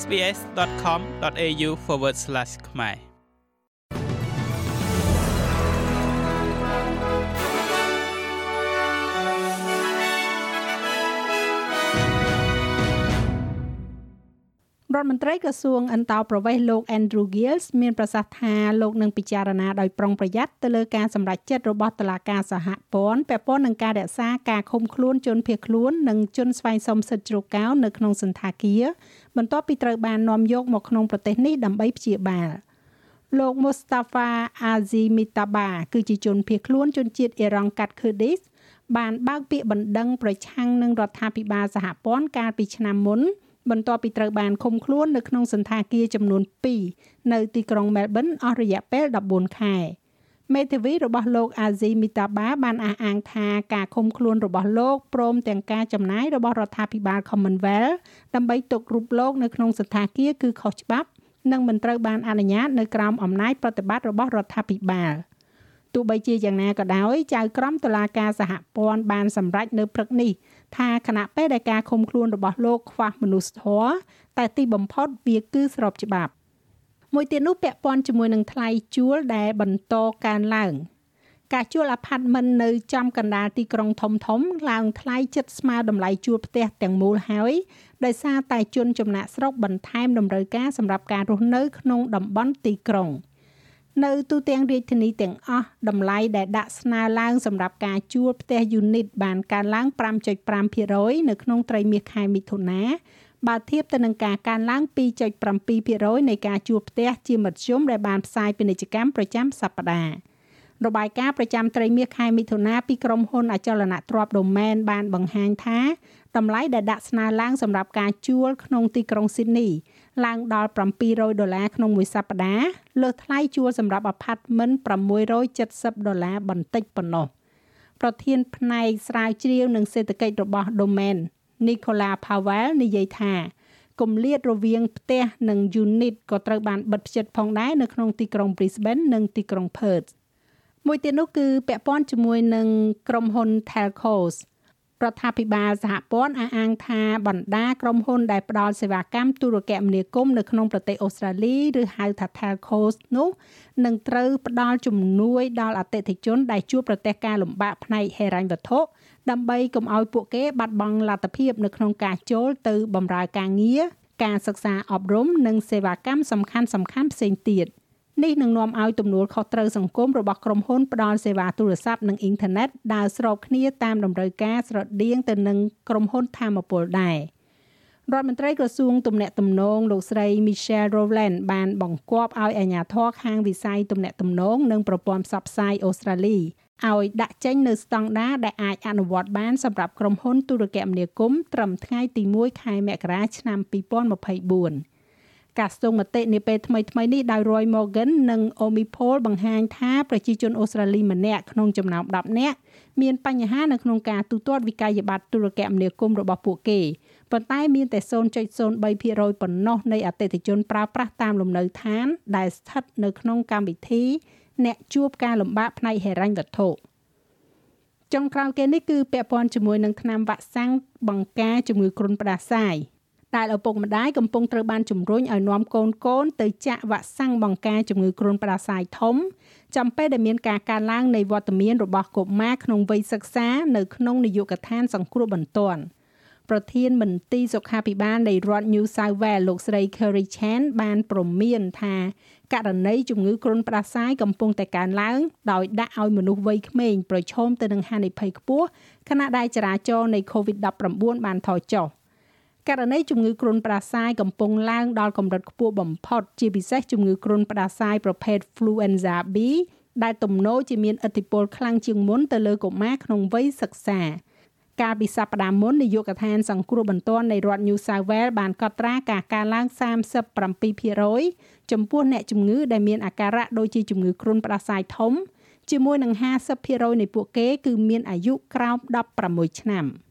sbs.com.au/ ខ្មែរ រដ្ឋមន្ត្រីក្រសួងអន្តរប្រវេសន៍លោក Andrew Gills មានប្រសាសន៍ថាលោកនឹងពិចារណាដោយប្រុងប្រយ័ត្នទៅលើការសម្រេចចិត្តរបស់តុលាការសហព័ន្ធពាក់ព័ន្ធនឹងការរក្សាការឃុំខ្លួនជនភៀសខ្លួននិងជនស្វែងសុំសិទ្ធិជ្រកកោននៅក្នុងសន្តាគារបន្ទាប់ពីត្រូវបាននាំយកមកក្នុងប្រទេសនេះដើម្បីព្យាបាលលោក Mustafa Azimitaba គឺជាជនភៀសខ្លួនជនជាតិអ៊ីរ៉ង់កាត់ Kurdish បានបើកពាក្យបណ្ដឹងប្រឆាំងនឹងរដ្ឋាភិបាលសហព័ន្ធកាលពីឆ្នាំមុន បន្ទាប់ពីត្រូវបានឃុំខ្លួននៅក្នុងសន្តាគារចំនួន2នៅទីក្រុងមែលប៊នអស់រយៈពេល14ខែមេធាវីរបស់លោកអាស៊ីមីតាបាបានអះអាងថាការឃុំខ្លួនរបស់លោកព្រមទាំងការចំណាយរបស់រដ្ឋាភិបាល Commonwealth ដើម្បីទុករូបលោកនៅក្នុងសន្តាគារគឺខុសច្បាប់និងមិនត្រូវបានអនុញ្ញាតនៅក្រោមអំណាចប្រតិបត្តិរបស់រដ្ឋាភិបាលទោះបីជាយ៉ាងណាក៏ដោយចៅក្រមតុលាការសហព័ន្ធបានសម្រេចនៅព្រឹកនេះ ថាគណៈពេលដែលការឃុំខ្លួនរបស់លោកខ្វះមនុស្សធម៌តែទីបំផុតវាគឺស្របច្បាប់មួយទៀតនោះពាក់ព័ន្ធជាមួយនឹងថ្លៃជួលដែលបន្តកើនឡើងការជួលអាផាតមិននៅចំកណ្ដាលទីក្រុងធំធំឡើងថ្លៃជិតស្មើតម្លៃជួលផ្ទះទាំងមូលហើយដោយសារតែជនចំណាក់ស្រុកបន្ថែមតម្រូវការសម្រាប់ការរស់នៅក្នុងតំបន់ទីក្រុង។ នៅទូទាំងរាជធានីទាំងអស់តម្លៃដែលដាក់ស្នើឡើងសម្រាប់ការជួលផ្ទះយូនីតបានកើនឡើង5.5%នៅក្នុងត្រីមាសខែមិថុនាបើធៀបទៅនឹងការកើនឡើង2.7%នៃការជួលផ្ទះជាមធ្យមដែលបានផ្សាយពាណិជ្ជកម្មប្រចាំសប្តាហ៍របាយការណ៍ប្រចាំត្រីមាសខែមិថុនាពីក្រុមហ៊ុនអចលនទ្រព្យ Domain បានបង្ហាញថា តម្លៃដែលដាក់ស្នើឡើងសម្រាប់ការជួលក្នុងទីក្រុងស៊ីដនីឡើងដល់700ដុល្លារក្នុងមួយសប្តាហ៍លើសថ្លៃជួលសម្រាប់អាផាតមិន670ដុល្លារបន្តិចប៉ុណ្ណោះប្រធានផ្នែកស្រាវជ្រាវនិងសេដ្ឋកិច្ចរបស់ Domain Nicola Powell និយាយថាគម្លាតរវាងផ្ទះនិង unit ក៏ត្រូវបានបិទភ្ជិតផងដែរនៅក្នុងទីក្រុង Brisbane និងទីក្រុង Perth មួយទៀតនោះគឺពាក់ព័ន្ធជាមួយនឹងក្រុមហ៊ុន Telcos រដ្ឋាភិបាលសហព័ន្ធអះអាងថាបណ្ដាក្រុមហ៊ុនដែលផ្ដល់សេវាកម្មទូរគមនាគមន៍នៅក្នុងប្រទេសអូស្ត្រាលីឬហៅថា Telcos នោះនឹងត្រូវផ្ដល់ជំនួយដល់អតិថិជនដែលជួបប្រទះការលំបាកផ្នែកហិរញ្ញវត្ថុដើម្បីកុំឲ្យពួកគេបាត់បង់លទ្ធភាពនៅក្នុងការចូលទៅបម្រើការងារការសិក្សាអប់រំនិងសេវាកម្មសំខាន់ៗផ្សេងទៀត។ នេះនឹងនាំឲ្យទំនួលខុសត្រូវសង្គមរបស់ក្រុមហ៊ុនផ្ដល់សេវាទូរស័ព្ទនិងអ៊ីនធឺណិតដើរស្របគ្នាតាមតម្រូវការស្រដៀងទៅនឹងក្រុមហ៊ុនធម្មពលដែររដ្ឋមន្ត្រីក្រសួងទំនាក់ទំនងលោកស្រី Michelle Rowland បានបង្គាប់ឲ្យអាជ្ញាធរខាងវិស័យទំនាក់ទំនងនិងប្រព័ន្ធផ្សព្វផ្សាយអូស្ត្រាលីឲ្យដាក់ចេញនៅស្តង់ដារដែលអាចអនុវត្តបានសម្រាប់ក្រុមហ៊ុនទូរគមនាគមន៍ត្រឹមថ្ងៃទី1ខែមករាឆ្នាំ2024 ការស្ទង់មតិនាពេលថ្មីថ្មីនេះដោយ Roy Morgan និង Omi Poll បង្ហាញថាប្រជាជនអូស្ត្រាលីម្នាក់ក្នុងចំណោម10នាក់មានបញ្ហានៅក្នុងការទូទាត់វិក័យប័ត្រទូរគមនាគមន៍របស់ពួកគេប៉ុន្តែមានតែ0.03%ប៉ុណ្ណោះនៃអតិថិជនប្រើប្រាស់តាមលំនៅឋាន ដែលស្ថិតនៅក្នុងកម្មវិធី អ្នកជួបការលំបាកផ្នែកហិរញ្ញវត្ថុចុងក្រោយគេនេះគឺពាក់ព័ន្ធជាមួយនឹងថ្នាំវ៉ាក់សាំងបង្ការជំងឺគ្រុនផ្ដាសាយ ដែលឪពុកម្ដាយកំពុងត្រូវបានជំរុញឲ្យនាំកូនកូនទៅចាក់វ៉ាក់សាំងបង្ការជំងឺគ្រុនផ្ដាសាយធំចំពេលដែលមានការកើនឡើងនៃវត្តមានរបស់កុមារក្នុងវ័យសិក្សានៅក្នុងនាយកដ្ឋានសង្គ្រោះបន្ទាន់ប្រធានមន្ទីរសុខាភិបាលនៃរដ្ឋ New South Wales លោកស្រី Kerry Chan បានព្រមានថាករណីជំងឺគ្រុនផ្ដាសាយកំពុងតែកើនឡើងដោយដាក់ឲ្យមនុស្សវ័យក្មេងប្រឈមទៅនឹងហានិភ័យខ្ពស់ខណៈដែលចរាចរណ៍នៃ COVID-19 បានថយចុះ។ ករណីជំងឺគ្រុនផ្ដាសាយកំពុងឡើងដល់កម្រិតខ្ពស់បំផុត ជាពិសេសជំងឺគ្រុនផ្ដាសាយប្រភេទ Influenza B ដែលទំនោរជាមានឥទ្ធិពលខ្លាំងជាងមុនទៅលើកុមារក្នុងវ័យសិក្សាកាលពីសប្តាហ៍មុននាយកដ្ឋានសង្គ្រោះបន្ទាន់នៃរដ្ឋ New South Wales បានកត់ត្រាការកើនឡើង37%ចំពោះអ្នកជំងឺដែលមានអាការៈដូចជាជំងឺគ្រុនផ្ដាសាយធំជាមួយនឹង50%នៃពួកគេគឺមានអាយុក្រោម16ឆ្នាំ។